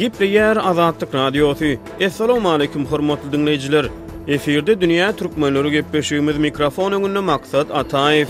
Gepleýär Azatlyk Radiosy. Assalamualaikum hormatly dinleýjiler. Efirde dünýä türkmenleri gepleşigimiz mikrofon öňünde maksat Ataýew.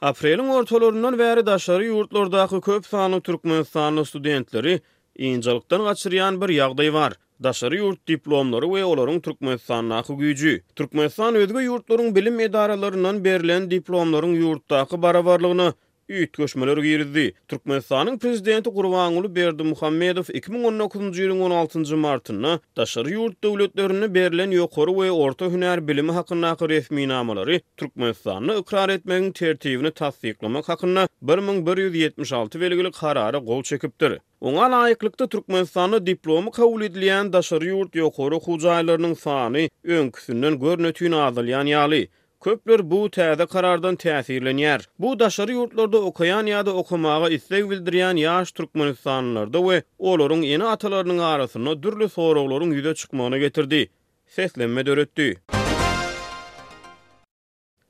Apreliň ortalaryndan bäri daşary ýurtlardaky köp sanly türkmenistanly studentleri ynjalykdan gaçyrýan bir ýagdaý bar, daşary ýurt diplomlary we olaryň Türkmenistandaky güýji. Türkmenistan özge ýurtlaryň bilim edaralaryndan berlen diplomlaryň ýurtdaky barabarlygyna üýtgeşmeler girizdi. Türkmenistanyň prezidenti Gurbanguly Berdimuhamedow iki müň on dokuzynjy ýylyň on altynjy martynda daşary ýurt döwletlerinde berlen ýokary we orta hünär bilimi hakyndaky resminamalary Türkmenistanda ykrar etmegiň Tertibini tassyklamak hakynda bir müň bir ýüz ýetmiş alty belgili Karara gol çekipdir. Oňa laýyklykda, Türkmenistanda diplomy kabul edilýän daşary ýurt ýokary okuw jaýlarynyň sany öňküsinden görnetin azalýan ýaly. Köpler bu täze Karardan täsirlenýär. Bu daşary ýurtlarda okaýan ýa-da okamaga isleg bildirýän ýaş türkmenistanlylarda we olaryň ene-atalarynyň arasynda dürli soraglaryň ýüze çykmagyna getirdi. Seslenme döretdi.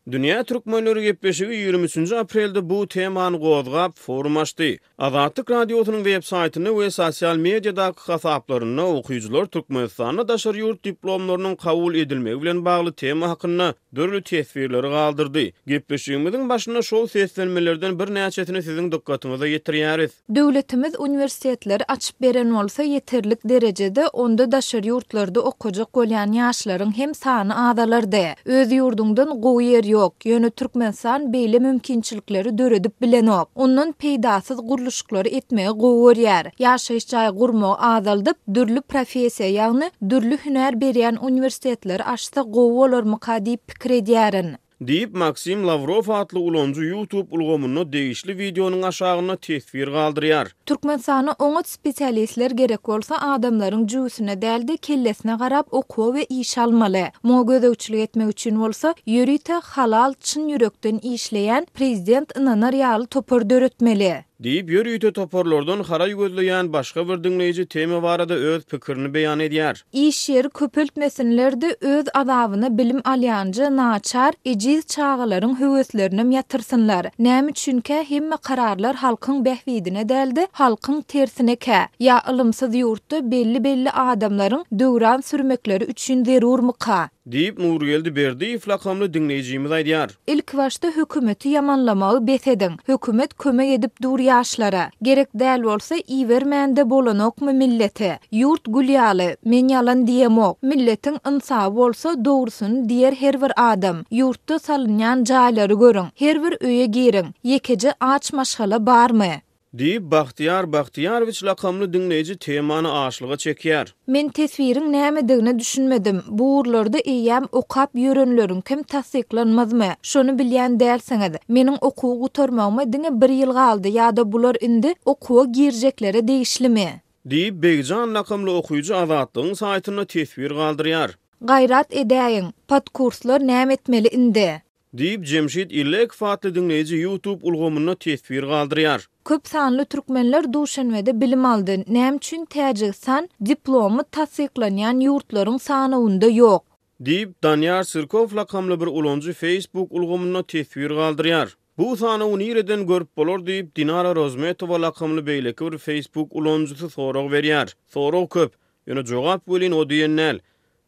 Dünýä türkmenleri gepleşigi ýigrimi üçünji aprelde bu temany gozgap, forum açdy. Azatlyk Radiosynyň websaýtynda we sosial mediadaky hasaplarynda okyjylar Türkmenistanda daşary ýurt diplomlarynyň kabul edilmegi bilen bagly tema hakynda dürli teswirleri galdyrdy. Gepleşigimiziň başynda şol seslenmelerden birnäçesini siziň dykgatyňyza ýetirýäris. Döwletimiz uniwersitetleri açyp beren bolsa ýeterlik derejede onda daşary ýurtlarda okajak bolýan ýaşlaryň hem sany azalardy. Öz ýurduňdan gowy ýer ýok, ýöne Türkmenistan beýle mümkinçilikleri döredip bilenok. Ondan peýdasyz gurluşyklary etmegi gowy görýär. Ýaşaýyş jaý gurmagy azaldyp, dürli professiýa ýagny dürli hünär berýän uniwersitetleri açsa, ýatsa gowy bolarmyka diýip pikir edýärin. Diýip, Maksim Lawrow atly ulanyjy YouTube ulgamynda degişli wideonyň aşagynda teswir galdyrýar. Türkmenistana oňat spesialistler gerek bolsa adamlaryň jübüsine dälde kellesine garap okuwa we işe almaly. Muňa gözegçilik etmek üçin bolsa ýörite halal çyn ýürekden işleýän prezident ynanar ýaly topar döretmeli. Diýip, ýörite toparlardan haraý gözleýän başga bir diňleýji tema barada öz pikirini beýan edýär. Iş ýeri köpeltmesinler-de, öz azabyna bilim alýanja naçar, ejiz çagalaryň höweslerinem ýatyrsynlar. Näme üçinkä, hemme kararlar halkyň bähbidine däl-de, halkyň tersinekä? Ýa ylymsyz ýurtda belli-belli adamlaryň döwran sürmekleri üçin zerurmyka? Diýip, Nurgeldi Berdiýew lakamly diňleýjimiz aýdýar. Ilki başda hökümeti ýamanlamagy bes ediň, hökümet kömek edip dur ýaşlara, gerek däl bolsa ibermände bolanokmy milleti, ýurt gül ýaly, men ýalan diýemok, milletiň ynsaby bolsa dogrusyny diýer her bir adam, ýurtda salynýan jaýlary görüň, her bir öýe giriň, ýekeje aç maşgala barmy? Diýip, Bahtiýar Bahtiýarowiç lakamly diňleýji temany aşlyga çekýär. Men teswiriň nämedigine düşünmedim. Bu ugurlarda eýýäm okap ýörenleriňkem tassyklanmazmy? Şony bilýän dälsiňiz. Meniň okuwy gutarmagyma diňe bir ýyl galdy ýa-da bular indi okuwa girjeklere degişlimi? Diýip, Begijan lakamly okyjy Azatlygyň saýtynda teswir galdyrýar. Gaýrat edäýiň, podkurslar näme etmeli indi? Diýip, Jemşit Illekow atly diňleýji YouTube ulgamynda teswir galdyrýar. Köp sanly türkmenler Duşanbede bilim aldy, näme üçin Täjigistan diplomy tassyklanýan ýurtlaryň sanawynda ýok? Diýip, Danyýar Syrkow lakamly bir ulanyjy Facebook ulgamynda teswir galdyrýar. Bu sanawy nireden görüp bolar diýip, Dinara Rozmetowa lakamly beýleki bir Facebook ulanyjysy sorag berýär. Sorag köp, ýöne jogap welin o diýen däl.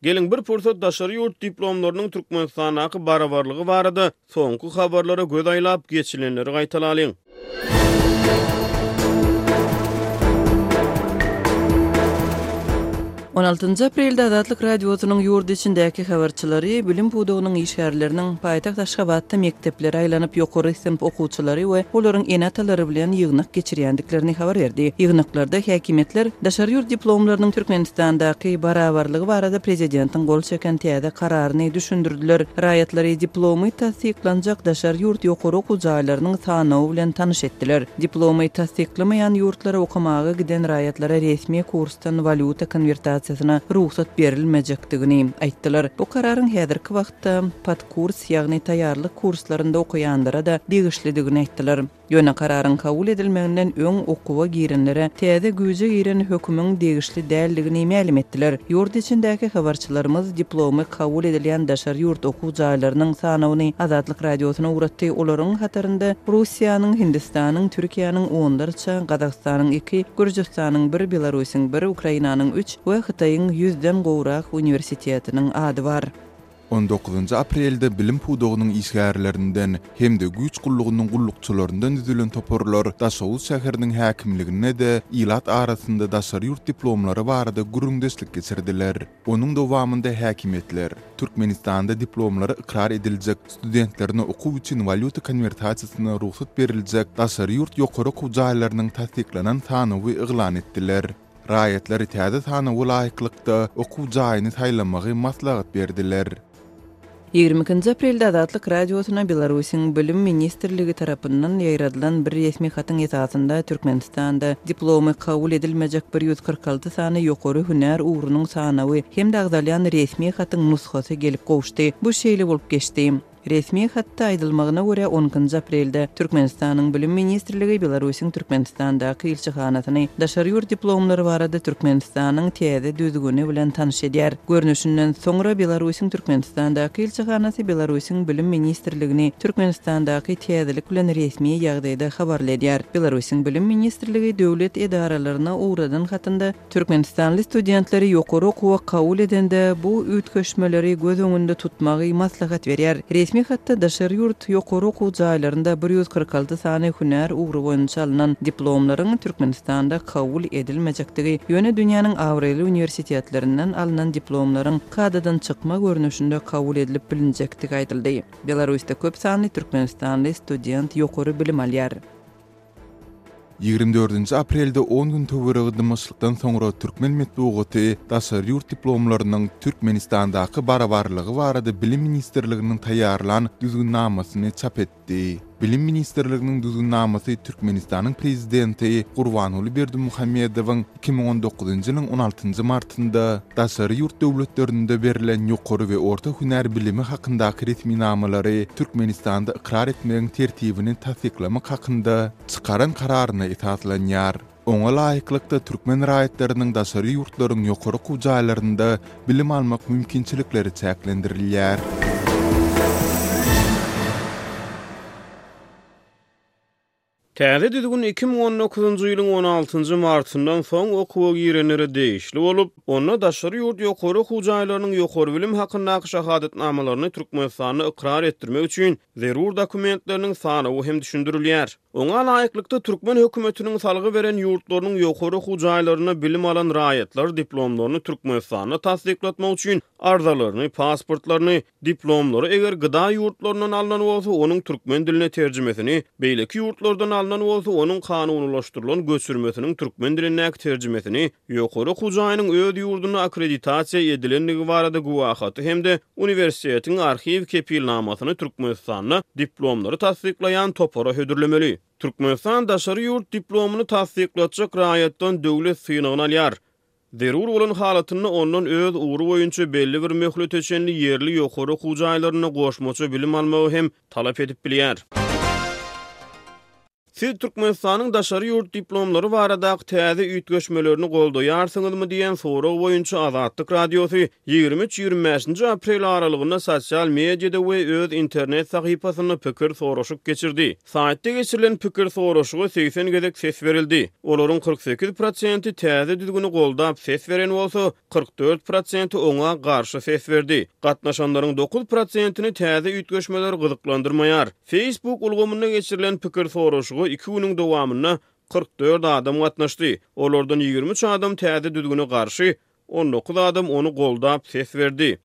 Geliň bir pursat daşary ýurt diplomlarynyň Türkmenistandaky barabarlygy barada soňky habarlara göz aýlap, geçilenleri gaýtalalyň. On altynjy aprelde Azatlyk Radiosynyň ýurt içindäki habarçylary bilim pudagynyň işgärleriniň, Paýtagt Aşgabatda mekdeplere aýlanyp, ýokary synp okuwçylary we olaryň ene-atalary bilen ýygnak geçirýändiklerini habar berdi. Ýygnaklarda häkimiýetler daşary ýurt diplomlarynyň Türkmenistandaky barabarlygy barada prezidentiň gol çeken täze kararyny düşündirdiler, raýatlary diplomy tassyklanjak daşary ýurt ýokary okuw jaýlarynyň sanawy bilen tanyş etdiler. Diplomy tassyklamaýan ýurtlara okamaga giden raýatlara resmi kursdan walýuta konwertasiýasyna rugsat berilmejekdigini aýtdylar. Bu kararyň häzirki wagtda Hatda podkurs, ýagny taýýarlyk kurslarynda okaýanlara-da degişlidigini aýtdylar. Ýöne kararyň kabul edilmeginden öň okuwa girenlere täze güýje giren hökümiň degişli däldigini mälim etdiler. Ýurt içindäki habarçylarymyz diplomy kabul edilýän daşary ýurt okuw jaýlarynyň sanawyny Azatlyk Radiosyna ugratdy, olaryň hatarynda Russiýanyň, Hindistanyň, Türkiýäniň onlarça, Gazagystanyň iki, Gürjüstanyň bir, Belarusyň bir, Ukrainanyň üç we Hytaýyň ýüzden gowrak uniwersitetiniň ady bar. On dokuzynjy aprelde bilim pudagynyň işgärlerinden hem-de güýç gullugynyň gullukçylaryndan düzülen toparlar Daşoguz şäheriniň häkimliginde-de, ilat arasynda daşary ýurt diplomlary barada gürrüňdeşlik geçirdiler. Onuň dowamynda häkimiýetler Türkmenistanda diplomlary ykrar ediljek studentlerine okuw üçin walýuta konwertasiýasyna rugsat beriljek daşary ýurt ýokary okuw jaýlarynyň tassyklanan sanawy yglan etdiler. Raýatlary täze sanawa laýyklykda okuw jaýyny saýlamagy maslahat berdiler. Ýigrimi ikinji aprelde Azatlyk Radiosyna Belarusyň Bilim ministrligi tarapyndan ýaýradylan bir resmi hatyň esasynda Türkmenistanda diplomy kabul edilmejek bir ýüz kyrk alty sany ýokary hünär ugrunyň sanawy hem-de agzalýan resmi hatyň nusgasy gelip gowuşdy. Bu şeýle bolup geçdi. Resmi hatda aýdylmagyna görä, on njy aprelde Türkmenistanyň Bilim ministrligi Belarusyň Türkmenistandaky ilçihanasyny daşary ýurt diplomlary barada Türkmenistanyň täze düzgüni bilen tanyş edýär. Görnüşinden, soňra Belarusyň Türkmenistandaky ilçihanasy Belarusyň Bilim ministrligini Türkmenistandaky täzelik bilen resmi ýagdaýda habarly edýär. Belarusyň Bilim ministrligi döwlet edaralaryna ugradan hatynda, Türkmenistanly studentleri ýokary okuwa kabul edende bu üýtgeşmeleri göz öňünde tutmagy maslahat berýär. Resmi hatda daşary ýurt ýokary okuw jaýlarynda bir ýüz kyrk alty sany hünär ugry boýunça alnan diplomlaryň Türkmenistanda kabul edilmejekdigi, ýöne dünýäniň abraýly uniwersitetlerinden alnan diplomlaryň kadadan çykma görnüşinde kabul edilip bilinjekdigi aýdyldy. Belarusda köp sanly türkmenistanly student ýokary bilim alýar. Ýigrimi dördünji aprelde on gün töweregi dymyşlykdan soňra türkmen metbugaty daşary ýurt diplomlarynyň Türkmenistandaky barabarlygy barada Bilim ministrliginiň taýýarlan düzgünnamasyny çap etdi. Bilim ministrliginiň düzgünnamasy Türkmenistanyň Prezidenti Gurbanguly Berdimuhamedowyň Iki müň on dokuzynjy ýylyň on altynjy martynda daşary ýurt döwletlerinde berlen ýokary we orta hünär bilimi hakyndaky resminamalary Türkmenistanda ykrar etmegiň Tertibini tassyklamak hakynda çykaran Kararyna esaslanýar. Oňa laýyklykda türkmen raýatlarynyň daşary ýurtlaryň ýokary okuw jaýlarynda bilim almak mümkinçilikleri çäklendirilýär. Täze düzgün iki müň on dokuzynjy ýylyň on altynjy martyndan soň okuwa girenlere degişli bolup, onda daşary ýurt ýokary okuw jaýlarynyň ýokary bilim hakyndaky şahadatnamalaryny Türkmenistanda ykrar etdirmek üçin zerur dokumentleriniň sanawy hem düşündirilýär. Oňa laýyklykda, türkmen hökümetiniň salgy beren ýurtlarynyň ýokary okuw jaýlarynda bilim alan raýatlar diplomlaryny Türkmenistanda tassyklatmak üçin arzalaryny, pasportlaryny, Diplomlary eger GDA ýurtlaryndan alnan bolsa, onuň türkmen diline terjimesini, beýleki ýurtlardan alnan bolsa, onuň kanunylaşdyrylan göçürmesiniň türkmen dilindäki terjimesini, ýokary okuw jaýynyň öz ýurdunda akkreditasiýa edilendigi barada güwähaty hem-de uniwersitetiň arhiw kepilnamasyny Türkmenistanda diplomlary tassyklaýan topara hödürlemeli. Türkmenistan daşary ýurt diplomyny tassyklatjak raýatdan döwlet synagyny alýar. Zerur bolan halatynda ondan öz ugry boýunça belli bir möhlete çenli ýerli ýokary okuw jaýlarynda goşmaça bilim almagy hem talap edip bilýär. Siz Türkmenistanyň daşary ýurt diplomlary baradaky täze üýtgeşmelerini goldaýarsyňyzmy diýen sorag boýunça Azatlyk Radiosy ýigrimi üç, ýigrimi bäşinji aprel aralygynda sosial mediada we öz internet sahypasynda pikir soraşyk geçirdi. Saýtda geçirilen pikir soraşyga segsen gezek ses berildi. Olaryň kyrk sekiz prosenti täze düzgüni goldap ses beren bolsa, kyrk dört prosenti oňa garşy ses berdi. Gatnaşanlaryň dokuz prosentini täze üýtgeşmeler gyzyklandyrmaýar. Facebook ulgamynda geçirilen pikir soraşyga iki günüň dowamynda kyrk dört adam gatnaşdy. Olardan ýigrimi üç adam täze düzgüne garşy, on dokuz adam ony goldap ses berdi.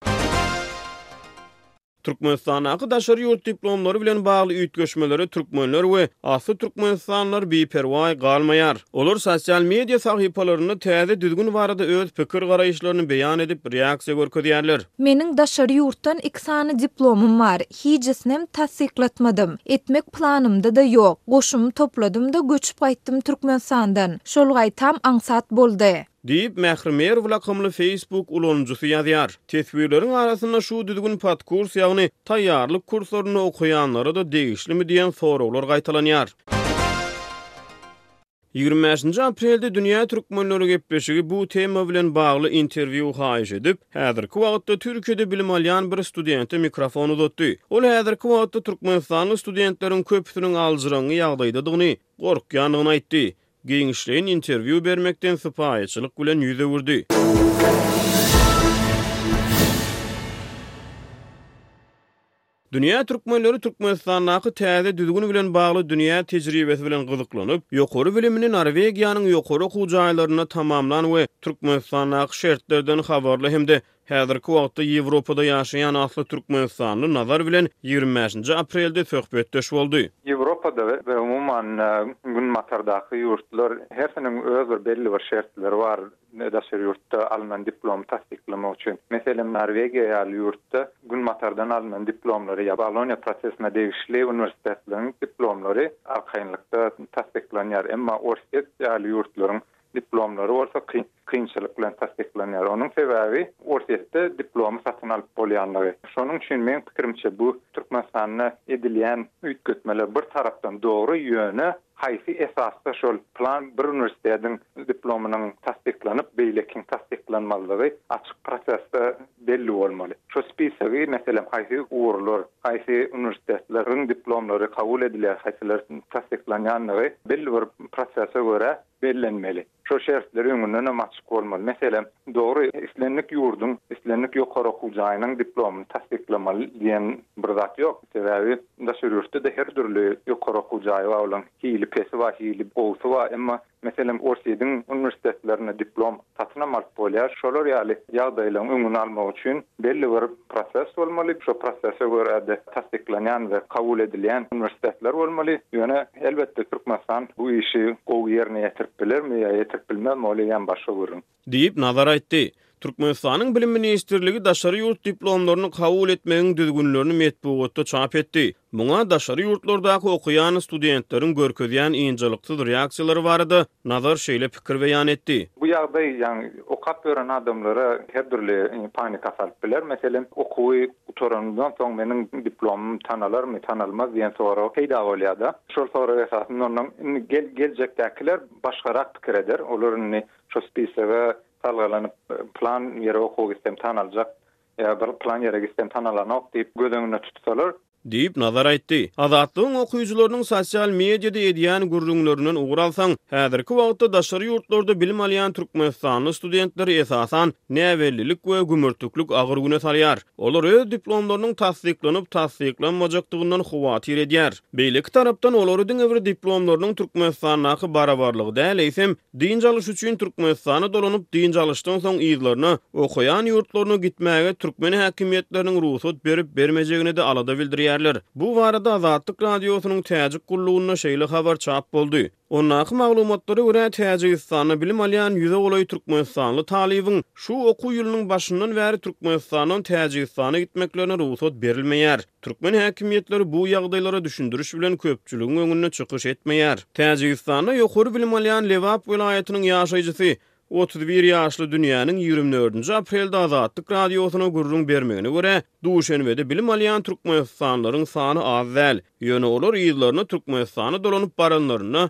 Türkmenistandaky daşary ýurt diplomlary bilen bagly üýtgeşmelere türkmenler we asly türkmenistanlylar biperwaý galmaýar. Olar sosial media sahypalarynda täze düzgün barada öz pikir-garaýyşlaryny beýan edip, reaksiýa görkezýärler. Meniň daşary ýurtdan iki sany diplomym bar, hijisinem tassyklatmadym, etmek planymda-da ýok. Goşumy topladym-da, göçüp gaýtdym Türkmenistandan. Şol gaýtam aňsat boldy. Diýip, Mähri Merw lakymly Facebook ulanyjysy ýazýar. Teswirleriň arasynda şu düzgün podkurs, ýagny taýýarlyk kurslarynda okaýanlara-da degişlimi diýen soraglar gaýtalanýar. Ýigrimi bäşinji aprelde Dünýä türkmenleri gepleşigi bu tema bilen bagly interwýu haýyş edip, häzirki wagtda Türkiýede bilim alýan bir studente mikrofon uzatdy. Ol häzirki wagtda türkmenistanly studentleriň köpüsiniň aljyraňňy ýagdaýdadygyny, gorkýandygyny aýtdy. giňişleýin interwýu bermekden sypaýyçylyk bilen ýüz öwürdi. Dünýä türkmenleri Türkmenistandaky täze düzgün bilen bagly dünýä tejribesi bilen gyzyklanyp, ýokary bilimini Norwegiýanyň ýokary okuw jaýlarynda tamamlan we Türkmenistandaky şertlerden habarly hem-de Häzirki wagtda Ýewropada ýaşaýan asly türkmenistanly Nazar bilen ýigrimi bäşinji aprelde söhbetdeş boldy. Ýewropada we umuman Günbatardaky ýurtlar hersiniň öz bir belli bir şertleri bar daşary ýurtda alnan diplomy tassyklamak üçin. Meselem, Norwegiýa ýaly ýurtda Günbatardan alnan diplomlary ýa Boloniýa prosesine degişli uniwersitetleriň diplomlary arkaýynlykda tassyklanýar. Emma Orsýet ýaly ýurtlaryň Diplomlary bolsa kynçylyk bilen tassyklanýar. Onuň sebäbi Orsýetde diplomy satyn alyp bolýanlygy. Şonuň üçin meň pikirimçe bu Türkmenistanda edilýän üýtgetmeler bir tarapdan dogry, ýöne haýsy esasda şol plan bir uniwersitetiň diplomynyň tassyklanyp, beýlekiniň tassyklanmazlygy açyk prosesde belli bolmaly. Şo spisigi meselem haýsy ugurlar, haýsy uniwersitetleriň diplomlary kabul edilýär, haýsylary tassyklanýanlygy belli bir prosese görä bellenmeli. Şol şertler öňünden hem açyk bolmaly. Meselem, dogry, islendik ýurduň, islendik ýokary okuw jaýynyň diplomyny tassyklamaly diýen bir zat ýok. Sebäbi daşary ýurtda-da her dürli ýokary okuw jaýy bar, olaryň hili pesi bar, hili gowusy bar. Emma, meselem, Orsýetiň uniwersitetlerinde diplom Satyn almalyk bolýar. Şolar ýaly ýagdaýlaryň öňüni almak üçin belli bir proses bolmaly. Şo prosese görä-de tassyklanýan we kabul edilýän uniwersitetler bolmaly. Ýöne, elbetde, Türkmenistan bu işi gowy ýerine ýetirip bilermi ýa ýetirip bilmezmi, ol eýýäm başga gürrüň. Diýip, Nazar aýtdy. Türkmenistanyň Bilim ministrligi daşary ýurt diplomlaryny kabul etmegiň düzgünlerini metbugatda çap etdi. Muňa daşary ýurtlardaky okaýan studentleriň görkezýän ynjalyksyz reaksiýalary barada Nazar şeýle pikir beýan etdi. Bu ýagdaý, ýagny okap ýören adamlara her dürli panika salyp biler. Meselem, okuwy gutaranymdan soň meniň diplomym tanalarmy, tanalmaz diýen sorag peýda bolýar-da. Şol sorag esasynda ondan indi geljekdäkiler başgarak pikir eder. Olar indi şu spisage salgylanyp, plan ýere okuwa gitsem tanaljak Ýa bir plan ýere gitsen tanalanok diýip göz öňünde tutsalar. Diýip, Nazar aýtdy. Azatlygyň okyjylarynyň sosial mediada edýän gürrüňlerinden ugur alsaň, häzirki wagtda daşary ýurtlarda bilim alýan türkmenistanly studentleri esasan näbellilik we gümürtiklik agyr güne salýar. Olar öz diplomlarynyň tassyklanyp, tassyklanmajakdygyndan howatyr edýär. Beýleki tarapdan, olary diňe bir diplomlarynyň Türkmenistandaky barabarlygy däl, eýsem, Dynç alyş üçin Türkmenistana dolanyp, dynç alyşdan soň yzlaryna, okaýan ýurtlaryna gitmäge türkmen häkimiýetleriniň rugsat berip-bermejegine-de alada bildirýärler. Bu barada Azatlyk Radiosynyň täjik gullugynda şeýle habar çap boldy. Ondaky maglumatlara görä, Täjigistanda bilim alýan ýüze golaý türkmenistanly talybyň şu okuw ýylynyň başyndan bäri Türkmenistandan Täjigistana gitmeklerine rugsat berilmeýär. Türkmen häkimiýetleri bu ýagdaýlara düşündiriş bilen köpçüligiň öňünde çykyş etmeýär. Täjigistanda ýokary bilim alýan Lebap welaýatynyň ýaşaýjysy, otuz bir ýaşly Dünýäniň ýigrimi dördünji aprelde Azatlyk Radiosyna gürrüň bermegine görä, Duşenbede bilim alýan türkmenistanlylaryň sany az däl, ýöne olar yzlaryna Türkmenistana dolanyp baranlarynda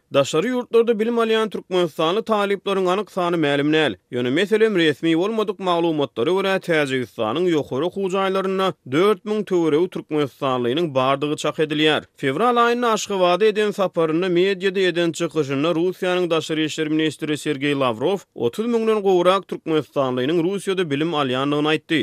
Daşary ýurtlarda bilim alýan türkmenistanly talyplaryň anyk sany mälim däl. Ýöne, meselem, resmi bolmadyk maglumatlara görä, Täjigistanyň ýokary okuw jaýlarynda dört müň töweregi türkmenistanlynyň bardygy çak edilýär. Fewral aýynda Aşgabada eden saparynda, mediada eden çykyşynda Russiýanyň Daşary işler ministri Sergeý Lawrow otuz müňden gowrak türkmenistanlynyň Russiýada bilim alýandygyny aýtdy.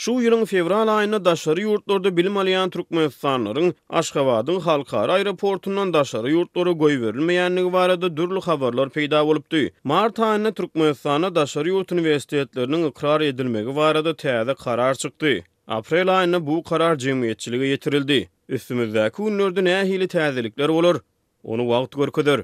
Şu ýylyň fewral aýynda daşary ýurtlarda bilim alýan türkmenistanlylaryň Aşgabadyň halkara aeroportundan daşary ýurtlara goýberilmeýändigi barada dürli habarlar peýda bolupdy. Mart aýynda Türkmenistanda daşary ýurt uniwersitetleriniň ykrar edilmegi barada täze karar çykdy. Aprel aýynda bu karar jemgyýetçilige ýetirildi. Üstümizdäki günlerde nähili täzelikler bolar, ony wagt görkezer.